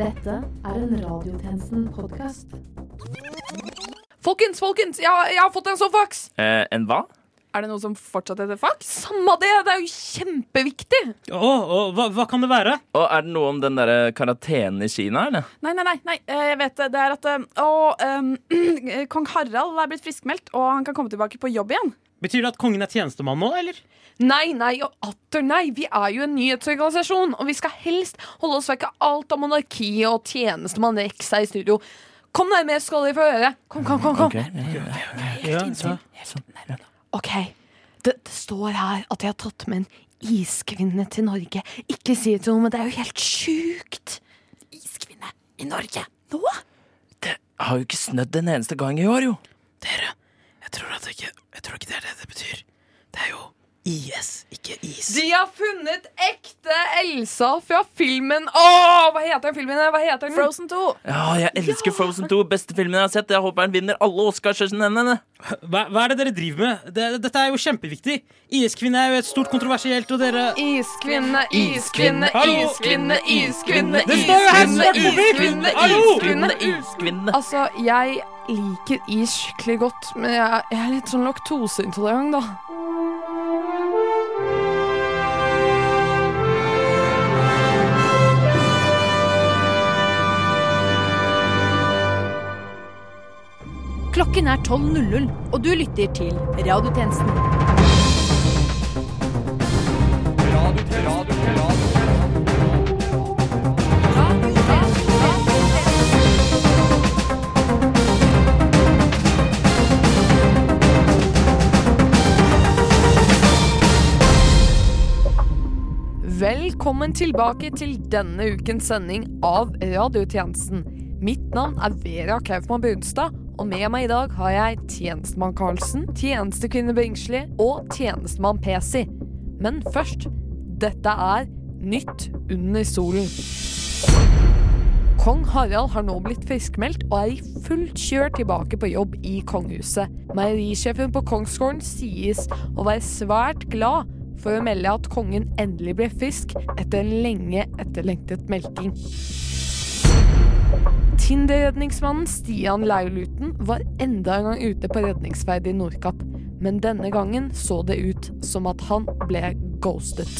Dette er en Radiotjenesten-podkast. Folkens, folkens, jeg, har- jeg har fått en sånn faks! Eh, en hva? Er det noe som fortsatt heter faks? Samme det, det er jo kjempeviktig! Å, å, hva, hva kan det være? Og er det noe om den der karantenen i Kina, eller? Nei, nei, nei, nei, eh, jeg vet det. Det er at eh, å, em, kong Harald er blitt friskmeldt, og han kan komme tilbake på jobb igjen. Betyr det at kongen er tjenestemann nå, eller? Nei, nei og atter nei. Vi er jo en nyhetsorganisasjon, og vi skal helst holde oss vekk av alt av monarki og tjenestemann Rex her i studio. Kom nærmere, skal dere få høre. Kom, kom, kom. kom. Ok, ja, Ja, ja. ja. Ok, det, det står her at jeg har tatt med en iskvinne til Norge. Ikke si det til noen, men det er jo helt sjukt. Iskvinne i Norge. Nå? Det har jo ikke snødd en eneste gang i år, jo. Dere, jeg tror, at det ikke, jeg tror ikke det betyr. Det er jo IS, ikke is. De har funnet ekte Elsa fra filmen Åh, hva heter den filmen? Hva heter den? Frozen 2. Ja, jeg elsker Frozen 2. Beste filmen jeg har sett. Jeg håper den vinner alle Oscars. Hva, Hva, er det dere driver med? Det, dette er jo kjempeviktig. IS-kvinne er jo et stort kontroversielt, og dere Iskvinne, iskvinne, iskvinne, iskvinne, Det står jo her iskvinne, svart på hvitt! iskvinne, Hallo? iskvinne. Iskvinne. Altså, jeg liker is skikkelig godt, men jeg, jeg er litt sånn laktoseintolerant, da. Klokken er 12.00, og du lytter til Radiotjenesten. Velkommen tilbake til denne ukens sending av Radiotjenesten. Mitt navn er Vera Kaufmann Brunstad, og med meg i dag har jeg tjenestemann Karlsen, tjenestekvinne Bringsli og tjenestemann Pesi. Men først, dette er Nytt under solen. Kong Harald har nå blitt friskmeldt og er i fullt kjør tilbake på jobb i kongehuset. Meierisjefen på Kongsgården sies å være svært glad for å melde at kongen endelig ble frisk etter en lenge etterlengtet melking. Tinder-redningsmannen Stian Lauluten var enda en gang ute på redningsferd i Nordkapp, men denne gangen så det ut som at han ble ghostet.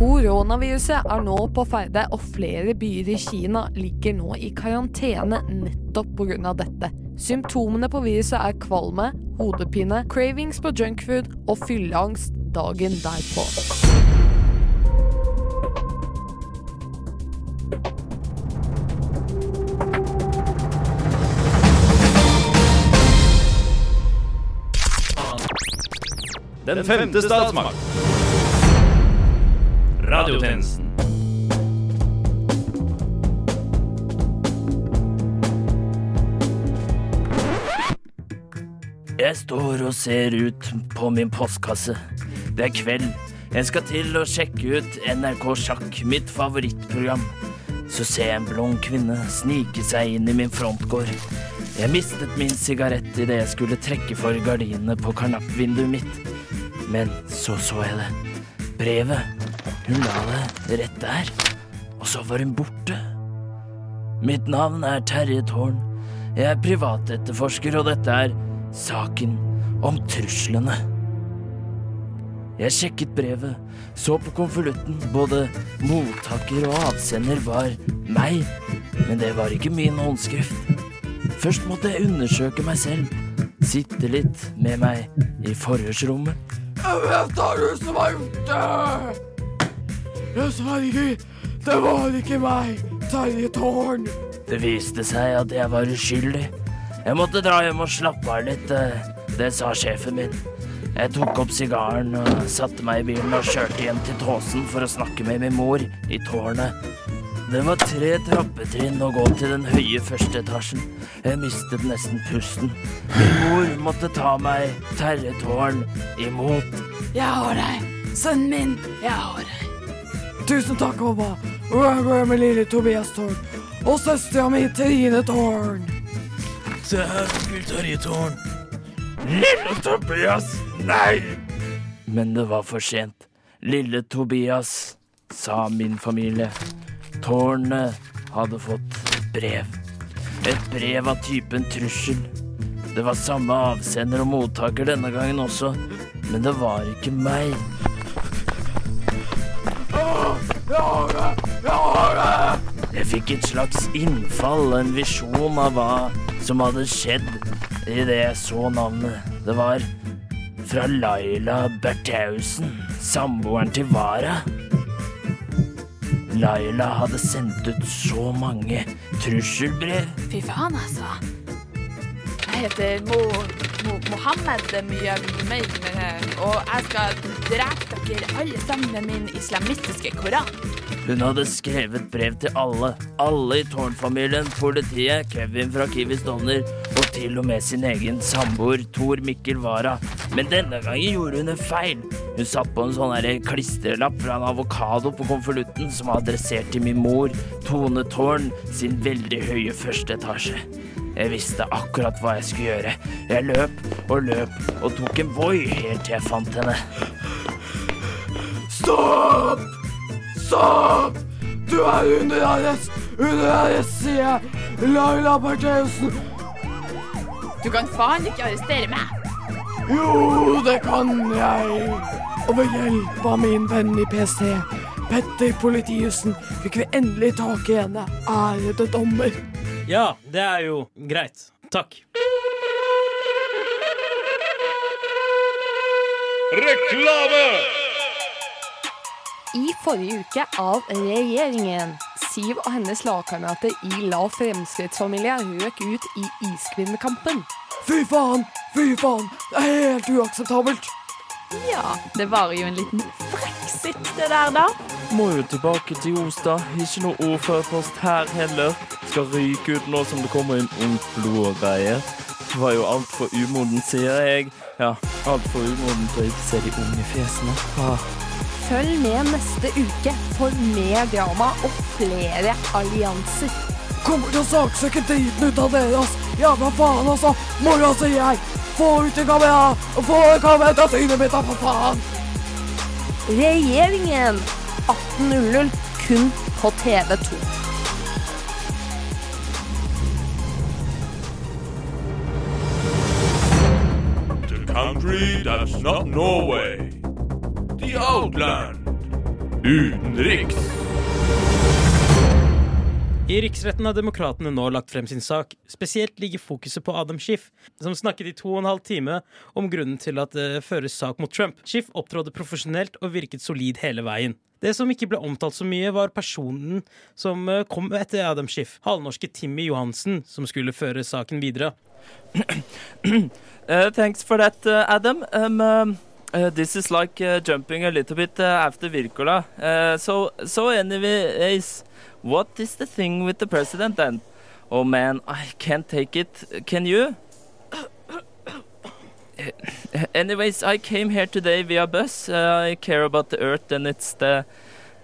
Koronaviruset er nå på ferde, og flere byer i Kina ligger nå i karantene nettopp pga. dette. Symptomene på viruset er kvalme, hodepine, cravings på junkfood og fylleangst dagen derpå. Den femte statsmakt. Radiotjenesten. Jeg står og ser ut på min postkasse. Det er kveld. Jeg skal til å sjekke ut NRK Sjakk, mitt favorittprogram. Så ser jeg en blond kvinne snike seg inn i min frontgård. Jeg mistet min sigarett idet jeg skulle trekke for gardinene på karnappvinduet mitt. Men så så jeg det. Brevet. Hun la det rett der. Og så var hun borte. Mitt navn er Terje Tårn. Jeg er privatetterforsker, og dette er saken om truslene. Jeg sjekket brevet, så på konvolutten. Både mottaker og avsender var meg, men det var ikke min håndskrift. Først måtte jeg undersøke meg selv, sitte litt med meg i forhørsrommet. Det er du som har gjort det! Jeg sverger, det var ikke meg, Terje Tårn. Det viste seg at jeg var uskyldig. Jeg måtte dra hjem og slappe av litt, eh, det sa sjefen min. Jeg tok opp sigaren og satte meg i bilen og kjørte hjem til Tåsen for å snakke med min mor i tårnet. Det var tre trappetrinn å gå til den høye første etasjen. Jeg mistet nesten pusten. Min mor måtte ta meg, Terje Tårn, imot. Jeg har deg, sønnen min. Jeg har deg. Tusen takk, mamma. Og jeg går med lille Tobias Tårn. Og søstera mi, Trine Tårn. Se her, onkel Terje Tårn. Lille Tobias, nei! Men det var for sent. Lille Tobias, sa min familie. Tårnet hadde fått et brev. Et brev av typen trussel. Det var samme avsender og mottaker denne gangen også, men det var ikke meg. Jeg fikk et slags innfall, en visjon av hva som hadde skjedd idet jeg så navnet. Det var fra Laila Berthaussen, samboeren til Vara. Laila hadde sendt ut så mange trusselbrev. Fy faen, altså. Jeg heter Mo, Mo, Mohammed Muyammeid, og jeg skal drepe dere alle sammen med min islamistiske koran. Hun hadde skrevet brev til alle. Alle i Tårnfamilien, politiet, Kevin fra Kiwi Stovner og til og med sin egen samboer Tor Mikkel Wara. Men denne gangen gjorde hun en feil. Hun satte på en sånn klistrelapp fra en avokado på konvolutten som var adressert til min mor, Tone Tårn, sin veldig høye første etasje. Jeg visste akkurat hva jeg skulle gjøre. Jeg løp og løp og tok en Voi helt til jeg fant henne. Stopp! Stopp! Du er under arrest! Under arrest, sier jeg! Laila Bertheussen! Du kan faen ikke arrestere meg! Jo, det kan jeg! Og ved hjelp av min venn i PST, Petter Politiussen, fikk vi endelig tak i henne, ærede dommer. Ja, det er jo greit. Takk. Reklame! I forrige uke av regjeringen. Siv og hennes lagkamerater i La Fremskrittsfamilie røk ut i iskvinnekampen. Fy faen! Fy faen! Det er helt uakseptabelt! Ja, det var jo en liten frexit, det der, da. Må jo tilbake til Ostad. Ikke noe ordførerpost her heller. Skal ryke ut nå som det kommer inn ungt blod og greier. Det var jo altfor umoden, sier jeg. Ja, altfor umoden til å ikke se de unge fjesene. Ah. Følg med neste uke for mer drama og flere allianser. Kommer til å saksøke driten ut av dere, ass! Jævla faen, altså! Mora, sier jeg! Få ut en kamera! Få en kamera til synet mitt, da, for faen! Regjeringen 18.00 kun på TV2. The country that's not Norway. The Outland. Utenriks. I riksretten har demokratene nå lagt frem sin sak. Spesielt ligger fokuset på Adam Schiff, som snakket i to og en halv time om grunnen til at det føres sak mot Trump. Schiff opptrådte profesjonelt og virket solid hele veien. Det som ikke ble omtalt så mye, var personen som eh, kom etter Adam Schiff. Halvnorske Timmy Johansen, som skulle føre saken videre. Uh, thanks for that, Adam. Um, um, uh, this is like uh, jumping a little bit uh, after Virkola. So, so anyways, what is the thing with the president then? Oh man, I can't take it. Can you? Anyways, I came here today via bus. I care about the earth and it's the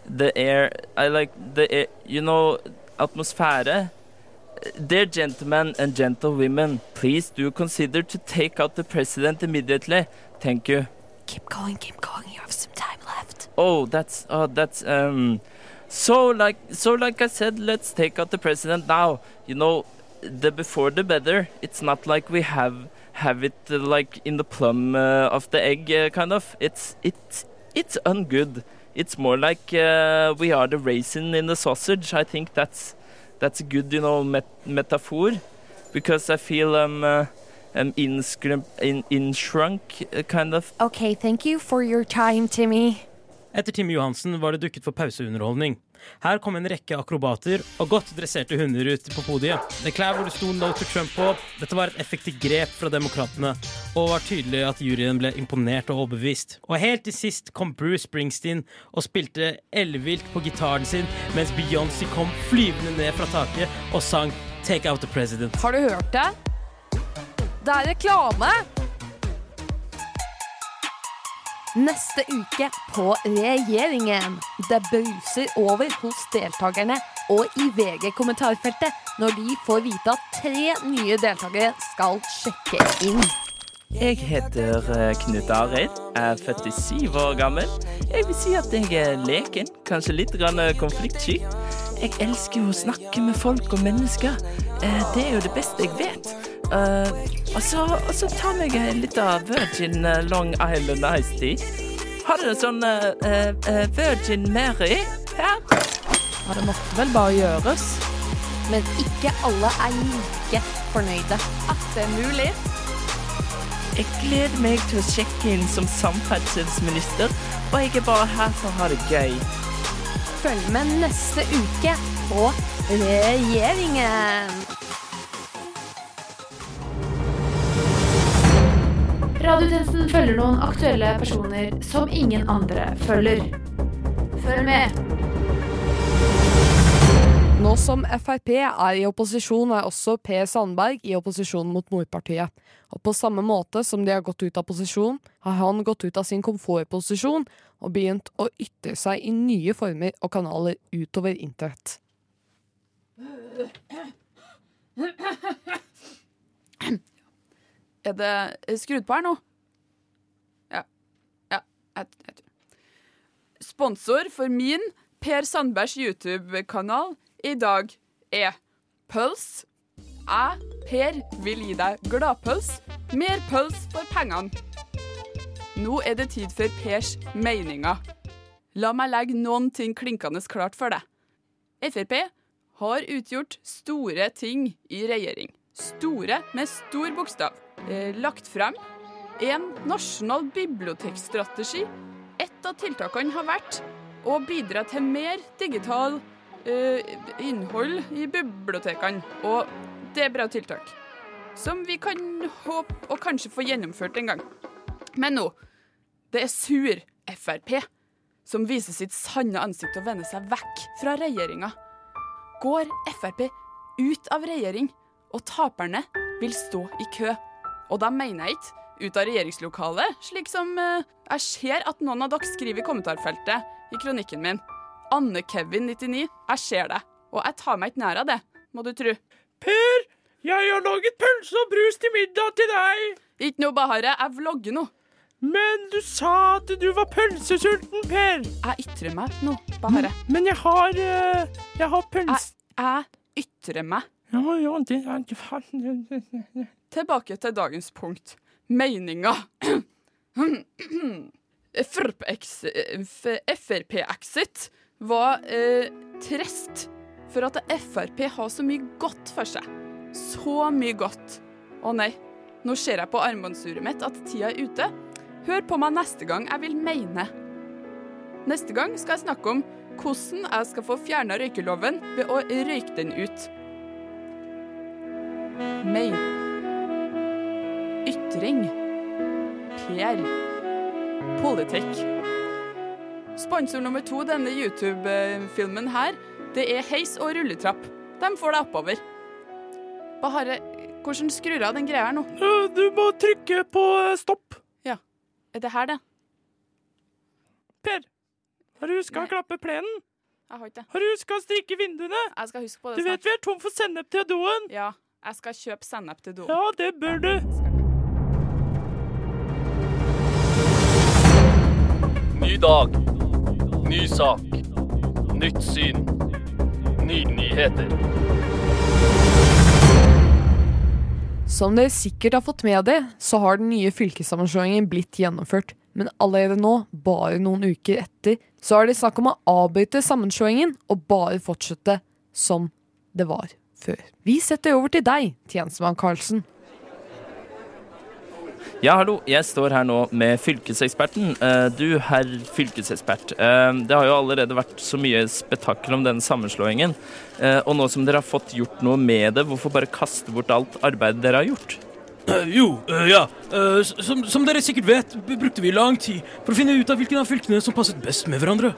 the air. I like the air, you know atmosphere. Dear gentlemen and gentlewomen, please do consider to take out the president immediately. Thank you. Keep going, keep going. You have some time left. Oh, that's uh, that's um. So like so like I said, let's take out the president now. You know, the before the better. It's not like we have have it uh, like in the plum uh, of the egg uh, kind of. It's it's it's ungood. It's more like uh, we are the raisin in the sausage. I think that's that's a good you know met metaphor because I feel um. Um, in, in shrunk, uh, kind of. Okay, thank you for your time, Timmy. Etter Timmy Johansen var det dukket for pauseunderholdning. Her kom en rekke akrobater og godt dresserte hunder ut på podiet. Det klær hvor det sto No to Trump på. Dette var et effektivt grep fra demokratene, og var tydelig at juryen ble imponert og overbevist. Og helt til sist kom Bruce Springsteen og spilte ellevilt på gitaren sin, mens Beyoncé kom flyvende ned fra taket og sang Take Out The President. Har du hørt det? Det er reklame! Neste uke på Regjeringen. Det bruser over hos deltakerne og i VG-kommentarfeltet når de får vite at tre nye deltakere skal sjekke inn. Jeg heter eh, Knut Arild, er 47 år gammel. Jeg vil si at jeg er leken, kanskje litt eh, konfliktsky. Jeg elsker jo å snakke med folk og mennesker. Eh, Det er jo det beste jeg vet. Og så, og så ta meg litt av Virgin Long Island Ice Tea. Har dere sånn Virgin Mary her? Ja, det måtte vel bare gjøres. Men ikke alle er like fornøyde. At det er mulig. Jeg gleder meg til å sjekke inn som samferdselsminister, og jeg er bare her for å ha det gøy. Følg med neste uke på Regjeringen. Radiotjenesten følger noen aktuelle personer som ingen andre følger. Følg med. Nå som Frp er i opposisjon, er også Per Sandberg i opposisjon mot motpartiet. Og på samme måte som de har gått ut av posisjon, har han gått ut av sin komfortposisjon og begynt å ytre seg i nye former og kanaler utover internett. Er det skrudd på her nå? Ja. Ja, jeg tror. Sponsor for min Per Sandbergs YouTube-kanal i dag er Pøls. Jeg, Per, vil gi deg gladpøls. Mer pøls for pengene. Nå er det tid for Pers meninger. La meg legge noen ting klinkende klart for deg. Frp har utgjort store ting i regjering. Store med stor bokstav. Eh, lagt frem en nasjonal bibliotekstrategi. Et av tiltakene har vært å bidra til mer digital innhold i bibliotekene. Og det er bra tiltak. Som vi kan håpe å kanskje få gjennomført en gang. Men nå det er sur Frp som viser sitt sanne ansikt og vender seg vekk fra regjeringa. Går Frp ut av regjering, og taperne vil stå i kø. Og da mener jeg ikke ut av regjeringslokalet, slik som eh, jeg ser at noen av dere skriver i kommentarfeltet i kronikken min. Anne-Kevin99, jeg ser det, og jeg tar meg ikke nær av det, må du tro. Per, jeg har laget pølse og brus til middag til deg. Ikke noe bahare, jeg vlogger nå. Men du sa at du var pølsesulten, Per. Jeg ytrer meg nå, bahare. Men jeg har eh, Jeg har Jeg, pølse... jeg ytrer meg. Ja, ja, det er Tilbake til dagens punkt. Meninga. Frp-exit var eh, trist for at Frp har så mye godt for seg. Så mye godt. Å nei, nå ser jeg på armbåndsuret mitt at tida er ute. Hør på meg neste gang jeg vil mene. Neste gang skal jeg snakke om hvordan jeg skal få fjerna røykeloven ved å røyke den ut. Mein. Ytring. Per. Politikk. Sponsor nummer to denne YouTube-filmen her, det er heis og rulletrapp. De får deg oppover. Bahare, hvordan skrur jeg av den greia her nå? Du må trykke på stopp. Ja. Er det her, det? Per, har du huska å klappe plenen? Jeg har ikke det. Har du huska å strikke vinduene? Jeg skal huske på det Du snart. vet vi er tom for sennep til doen. Ja, jeg skal kjøpe sennep til doen. Ja, det bør du. Ny dag. Ny sak. Nytt syn. Nye nyheter. Som dere sikkert har fått med dere, så har den nye fylkessammenslåingen blitt gjennomført. Men allerede nå, bare noen uker etter, så er det snakk om å avbryte sammenslåingen og bare fortsette som det var før. Vi setter over til deg, tjenestemann Karlsen. Ja, hallo. Jeg står her nå med fylkeseksperten. Eh, Du, herr fylkesekspert. eh, Det har jo allerede vært så mye spetakkel om denne sammenslåingen. Eh, Og nå som dere har fått gjort noe med det, hvorfor bare kaste bort alt arbeidet dere har gjort? Jo, ja. Som, som dere sikkert vet, brukte vi lang tid for å finne ut av hvilken av fylkene som passet best med hverandre.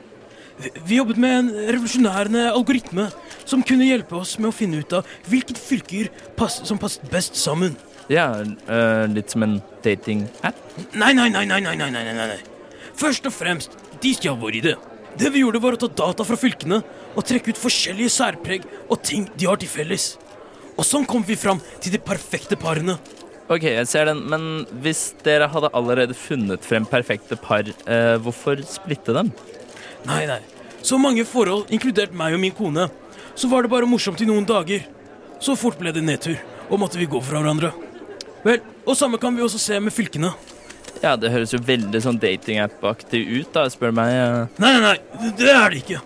Vi, jobbet med en revolusjonærende algoritme som kunne hjelpe oss med å finne ut av hvilke fylker som passet best sammen. Ja, uh, litt som en dating-app? Nei, nei, nei, nei, nei, nei, nei, nei. Først og fremst, de stjal vår idé. Det vi gjorde, var å ta data fra fylkene og trekke ut forskjellige særpreg og ting de har til felles. Og sånn kom vi fram til de perfekte parene. Ok, jeg ser den, men hvis dere hadde allerede funnet frem perfekte par, eh, hvorfor splitte dem? Nei, nei. Så mange forhold, inkludert meg og min kone, så var det bare morsomt i noen dager. Så fort ble det nedtur, og måtte vi gå fra hverandre. Vel, og samme kan vi også se med fylkene. Ja, det høres jo veldig sånn datingapp-aktig ut, da, spør meg. Nei, nei, nei, det er det ikke.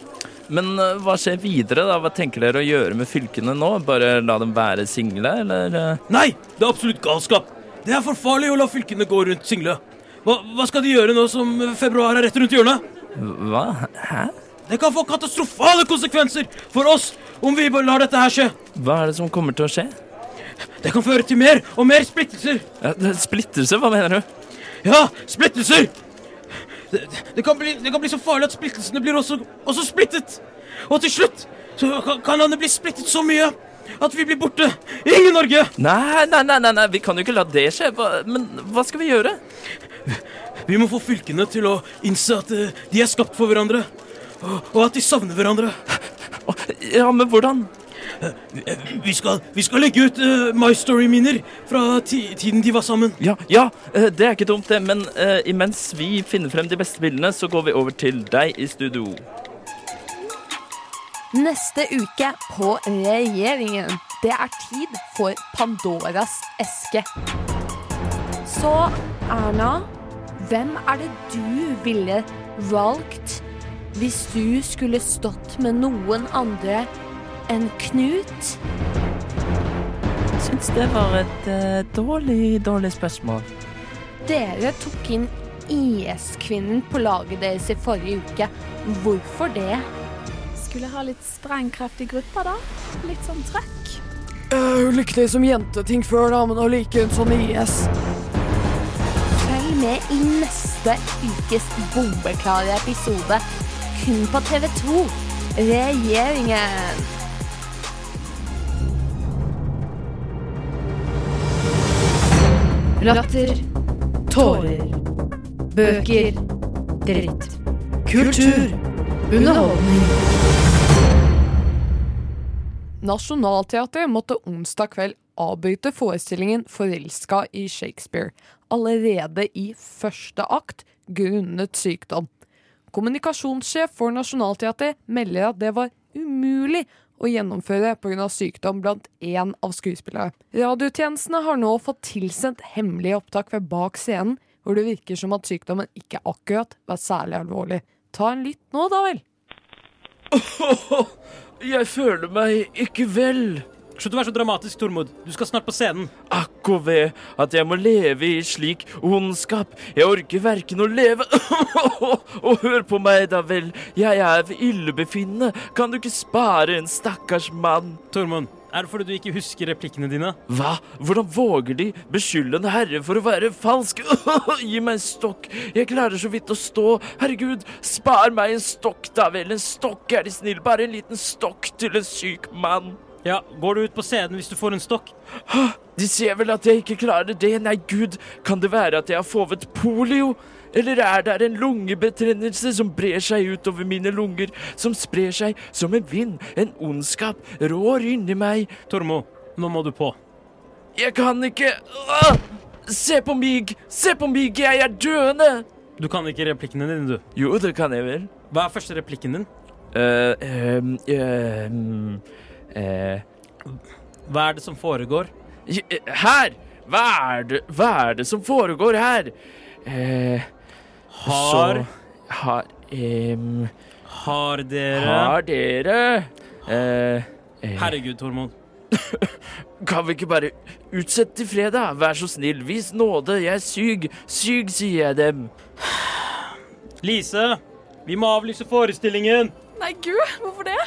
Men eh, hva skjer videre, da? Hva tenker dere å gjøre med fylkene nå? Bare la dem være single, eller? eh? Nei, det er absolutt galskap. Det er for farlig å la fylkene gå rundt single. Hva, hva skal de gjøre nå som februar er rett rundt hjørnet? Hva? Hæ? Det kan få katastrofale konsekvenser for oss om vi bare lar dette her skje. Hva er det som kommer til å skje? Det kan føre til mer og mer splittelser. Ja, splittelse, hva mener du? Ja, splittelser! Det, det, kan bli, det kan bli så farlig at splittelsene blir også, også splittet. Og til slutt så kan, kan landet bli splittet så mye at vi blir borte. Ingen Norge! Nei, nei, nei, nei, nei, vi kan jo ikke la det skje. Hva, men hva skal vi gjøre? Vi må få fylkene til å innse at eh, de er skapt for hverandre. Og, og at de savner hverandre. Ja, men hvordan? Vi skal, vi skal legge ut eh, My Story-minner fra tiden de var sammen. Ja, ja, eh, det er ikke dumt, det. Men eh, imens vi finner frem de beste bildene, så går vi over til deg i studio. Neste uke på Regjeringen. Det er tid for Pandoras eske. Så Erna, hvem er det du ville valgt hvis du skulle stått med noen andre enn Knut? Syns det var et eh, dårlig, dårlig spørsmål. Dere tok inn IS-kvinnen på laget deres i forrige uke. Hvorfor det? Skulle ha litt sprengkraft i gruppa, da. Litt sånn trøkk. Eh, Hun likte som jenteting før, da, men nå liker hun sånn IS. Følg med i neste ukes bombeklare episode. Kun på TV2. Regjeringen. Latter. Tårer. Bøker. Dritt. Kultur. Underholdning. Nationaltheatret måtte onsdag kveld avbryte forestillingen Forelska i Shakespeare allerede i første akt grunnet sykdom. Kommunikasjonssjef for Nationaltheatret melder at det var umulig å gjennomføre pga. sykdom blant én av skuespillere. Radiotjenestene har nå fått tilsendt hemmelige opptak ved bak scenen, hvor det virker som at sykdommen ikke akkurat var særlig alvorlig. Ta en lytt nå, da vel. Jeg føler meg ikke vel. Slutt å være så dramatisk, Tormod. Du skal snart på scenen. Akko ved at jeg må leve i slik ondskap. Jeg orker verken å leve Og hør på meg, da vel. Jeg er ved illebefinnende. Kan du ikke spare en stakkars mann? Tormod, er det fordi du ikke husker replikkene dine? Hva? Hvordan våger de beskylde en herre for å være falsk? Gi meg en stokk. Jeg klarer så vidt å stå. Herregud, spar meg en stokk, da vel. En stokk, er de snill. Bare en liten stokk til en syk mann. Ja, Går du ut på scenen hvis du får en stokk? De ser vel at jeg ikke klarer det. Nei, gud, kan det være at jeg har fått polio? Eller er det en lungebetennelse som brer seg utover mine lunger, som sprer seg som en vind, en ondskap, rår inni meg? Tormo, nå må du på. Jeg kan ikke Åh! Se på mig! Se på mig! Jeg er døende! Du kan ikke replikkene dine, du. Jo, det kan jeg vel. Hva er første replikken din? Eh, ehm, ehm, eh, Hva er det som foregår? her! Hva er det, hva er det som foregår her? Eh, Har, så, har um, har dere Har dere eh, eh, Herregud, Tormod. Kan vi ikke bare utsette til fredag? Vær så snill, vis nåde. Jeg er syk. Syk, sier jeg dem. Lise, vi må avlyse forestillingen. Nei, gud, hvorfor det?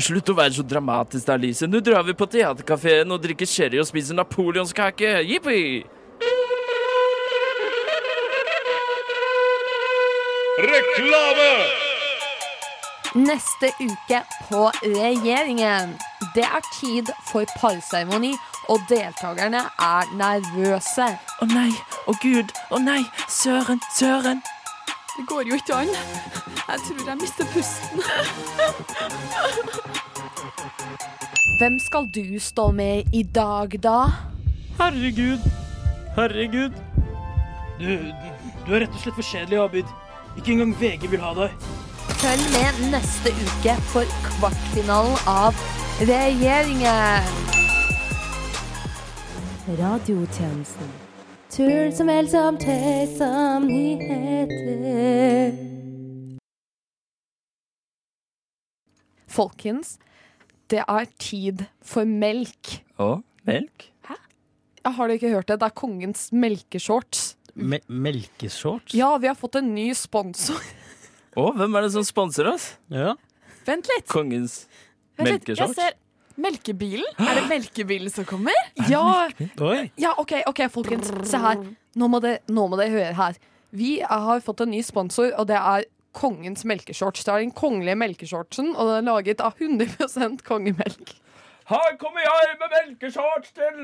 Slutt å være så dramatisk, da, Lise. Nå drar vi på teaterkafeen og drikker sherry og spiser napoleonskake. Jippi! Reklame! Neste uke på Regjeringen. Det er tid for parseremoni, og deltakerne er nervøse. Å nei, å gud, å nei, søren, søren. Det går jo ikke an. Jeg tror jeg mister pusten. Hvem skal du stå med i dag, da? Herregud. Herregud. Du, du er rett og slett for kjedelig, Abid. Ikke engang VG vil ha deg. Følg med neste uke for kvartfinalen av Regjeringen. Radiotjenesten. Tull som vel som tøys som nyheter. Folkens, det er tid for melk. Å, melk? Jeg har du ikke hørt det? Det er kongens melkeshorts. Me melkeshorts? Ja, vi har fått en ny sponsor. Å, hvem er det som sponser oss? Ja. Vent litt. Kongens. Melkeshorts? Melkebilen? Er det melkebilen som kommer? Ja, ja OK, ok, folkens. Se her. Nå må dere nå må dere høre her. Vi har fått en ny sponsor, og det er Kongens melkeshorts. Det er den kongelige melkeshortsen, og den er laget av 100% kongemelk. Her kommer jeg med melkeshorts til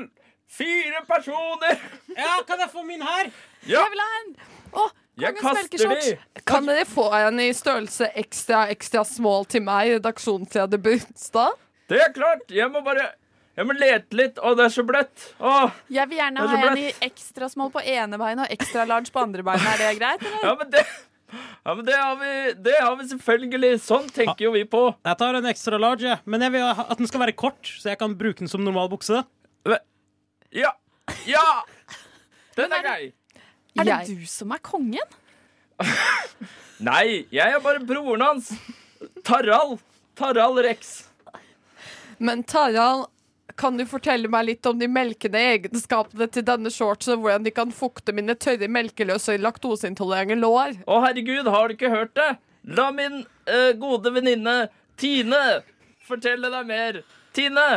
fire personer! Ja, kan jeg få min her? Ja, Jeg vil ha en! Å, jeg kaster de! Kan dere få en i størrelse ekstra, ekstra small til meg, i redaksjonsleder Brunstad? Det er klart! Jeg må bare Jeg må lete litt. Å, det er så bløtt. Å, Jeg vil gjerne er ha en i ekstra small på ene beinet og ekstra large på andre beinet. Er det greit? Eller? ja, men det ja, men det har, vi, det har vi selvfølgelig. Sånn tenker jo vi på. Jeg tar en ekstra large, ja. men jeg vil at den skal være kort, så jeg kan bruke den som normal bukse. Ja! Ja! Den er grei. Er det Jeg- du som er kongen? Nei, jeg er bare broren hans. Tarald. Tarald Rex. Men Tarald, kan du fortelle meg litt om de melkende egenskapene til denne shortsen, og hvordan de kan fukte mine tørre, melkeløse, laktoseintolerante lår? Å, herregud, har du ikke hørt det? La min uh, gode venninne Tine fortelle deg mer. Tine!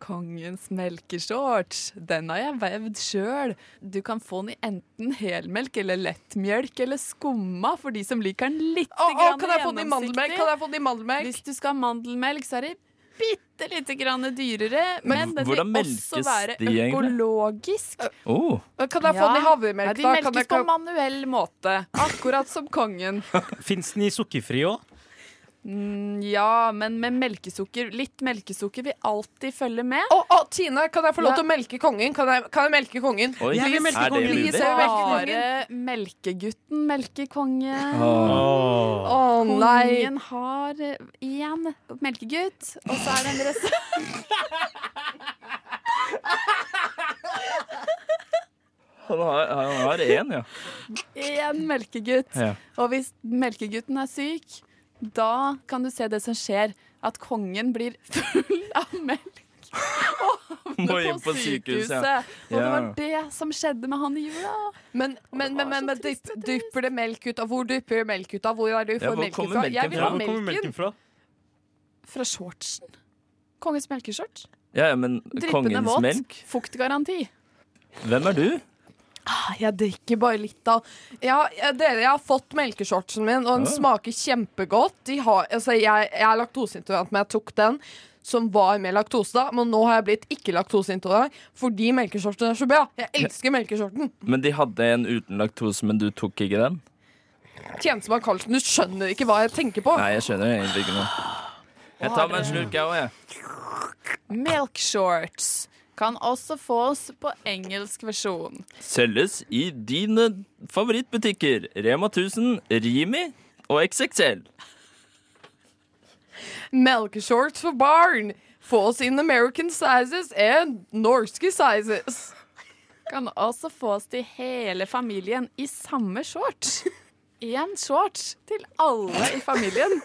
Kongens melkeshorts. Den har jeg vevd sjøl. Du kan få den i enten helmelk eller lettmjølk eller skumma for de som liker den litt Å, å, grann kan jeg få den i mandelmelk? Kan jeg få den i mandelmelk? Hvis du skal ha mandelmelk, så er det bitte lite grann dyrere. Men, den hvordan vil også være de egentlig? økologisk. Oh. Kan jeg få den i Ja, havremelk, de da? Kan melkes jeg, på manuell måte. Akkurat som kongen. Fins den i sukkerfri òg? Mm, ja, men med melkesukker. Litt melkesukker vil alltid følge med. Å, å, Tine, kan jeg få lov Ja. til å melke kongen? Kan jeg, kan jeg melke kongen? Oi, Jeg vil melke er det kongen. melke Bare melkegutten melker kongen. Oh. Å nei. Kongen har én melkegutt, og så er det en rest. Han har, han har én, ja. Én melkegutt. ja. Og hvis melkegutten er syk, da kan du se det som skjer. At kongen blir full av melk. Og Må havner inn på sykehuset, ja. Og det var det som skjedde med han i jula. Men, men, men, men, men så dypper det melk ut av? Hvor dypper melk ut av? Hvor er det du Ja, får hvor melk kommer fra? melken Jeg vil ha ha Hvor kommer melken. melken fra? Fra shortsen. Kongens melkeshorts. ja, ja, men Dryppende kongens våt. melk? Fuktgaranti. Hvem er du? Ah, Jeg drikker bare litt av ja, ja, Dere, jeg har fått melkeshortsen min, og den Ja. smaker kjempegodt. De har, altså, jeg, jeg er laktoseintolerant, men jeg tok den som var med laktose da. Men nå har jeg blitt ikke laktoseintolerant fordi melkeshorten er så bra. Jeg elsker melkeshorten. Men de hadde en uten laktose, men du tok ikke den? Tjenestemann Karlsen, du skjønner ikke hva jeg tenker på. Nei, jeg skjønner egentlig ikke noe. Jeg tar meg en slurk, jeg òg, jeg. Milk shorts kan også fås på engelsk versjon. Selges i dine favorittbutikker. Rema 1000, Rimi og XXL. Melkeshorts for barn. Fås in American sizes and norske sizes. Kan også fås til hele familien i samme shorts. Én shorts til alle i familien.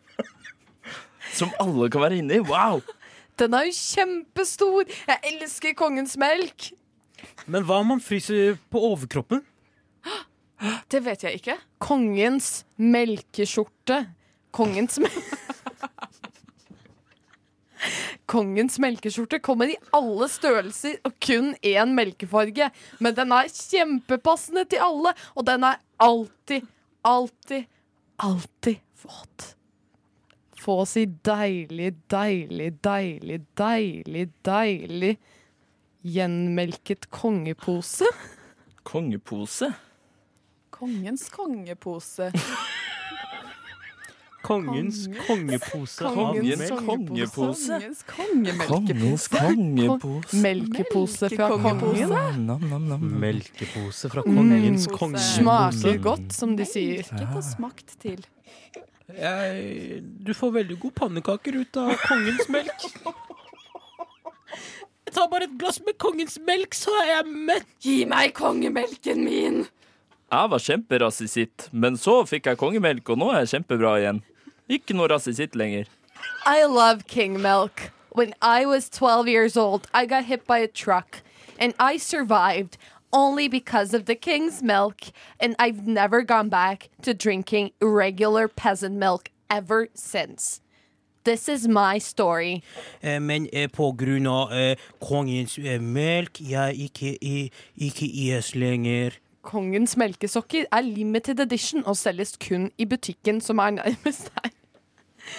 Som alle kan være inni. Wow! Den er jo kjempestor. Jeg elsker kongens melk. Men hva om man fryser på overkroppen? Det vet jeg ikke. Kongens melkeskjorte. Kongens melk... Kongens melkeskjorte kommer i alle størrelser og kun én melkefarge. Men den er kjempepassende til alle, og den er alltid, alltid, alltid våt. Få si deilig, deilig, deilig, deilig, deilig gjenmelket kongepose. Kongepose. Kongens kongepose. Kongens kongepose. Kongens kongepose. Kongens kongemelkepose. Kongens kongepose. Melkepose fra kongen. Nam, nam, nam. Melkepose fra kongens Mm. kongepose. Smaker godt, som de sier. Ikke på smakt til. Jeg, du får veldig gode pannekaker ut av kongens melk. Jeg tar bare et glass med kongens melk, så er jeg mett. Gi meg kongemelken min! Jeg var kjemperasisitt, men så fikk jeg kongemelk, og nå er jeg kjempebra igjen. Ikke noe rasisitt lenger. I love king milk. When I was 12 years old, I got hit by a truck and I survived only because of the king's milk. And I've never gone back to drinking regular peasant milk ever since. This is my story. Eh, Men eh, på grunn av eh, kongens eh, melk, jeg ikke, i- ikke IS lenger. Kongens melkesokker er limited edition og selges kun i butikken som er nærmest deg.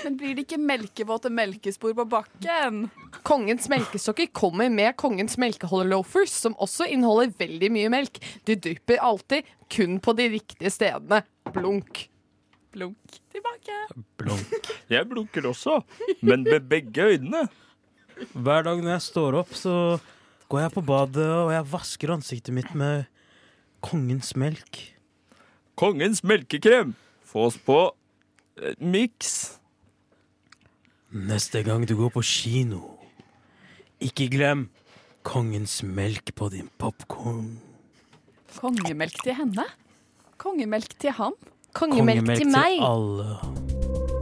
Men blir det ikke melkevåte melkespor på bakken? Kongens melkesokker kommer med kongens melkeholderloafers, som også inneholder veldig mye melk. Du dypper alltid kun på de riktige stedene. Blunk. Blunk tilbake. Blunk. Jeg blunker også, men med begge øynene. Hver dag når jeg står opp, så går jeg på badet og jeg vasker ansiktet mitt med kongens melk. Kongens melkekrem. Få oss på eh, miks. Neste gang du går på kino, ikke glem kongens melk på din popkorn. Kongemelk til henne? Kongemelk til ham? Kongemelk til meg. alle.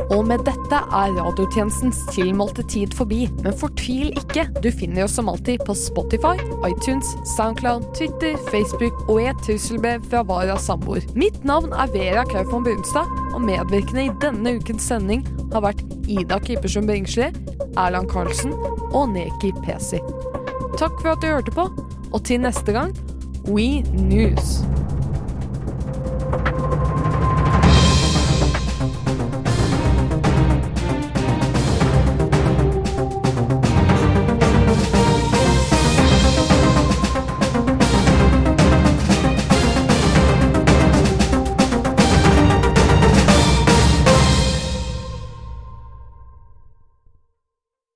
Og med dette er radiotjenestens tilmålte tid forbi. Men fortvil ikke, du finner oss som alltid på Spotify, iTunes, Soundcloud, Twitter, Facebook og i et trusselbrev fra Vara samboer. Mitt navn er Vera Kaufmann Brunstad, og medvirkende i denne ukens sending har vært Ida Kippersund Bringsli, Erland Karlsen og Neki Pesi. Takk for at du hørte på, og til neste gang, We News.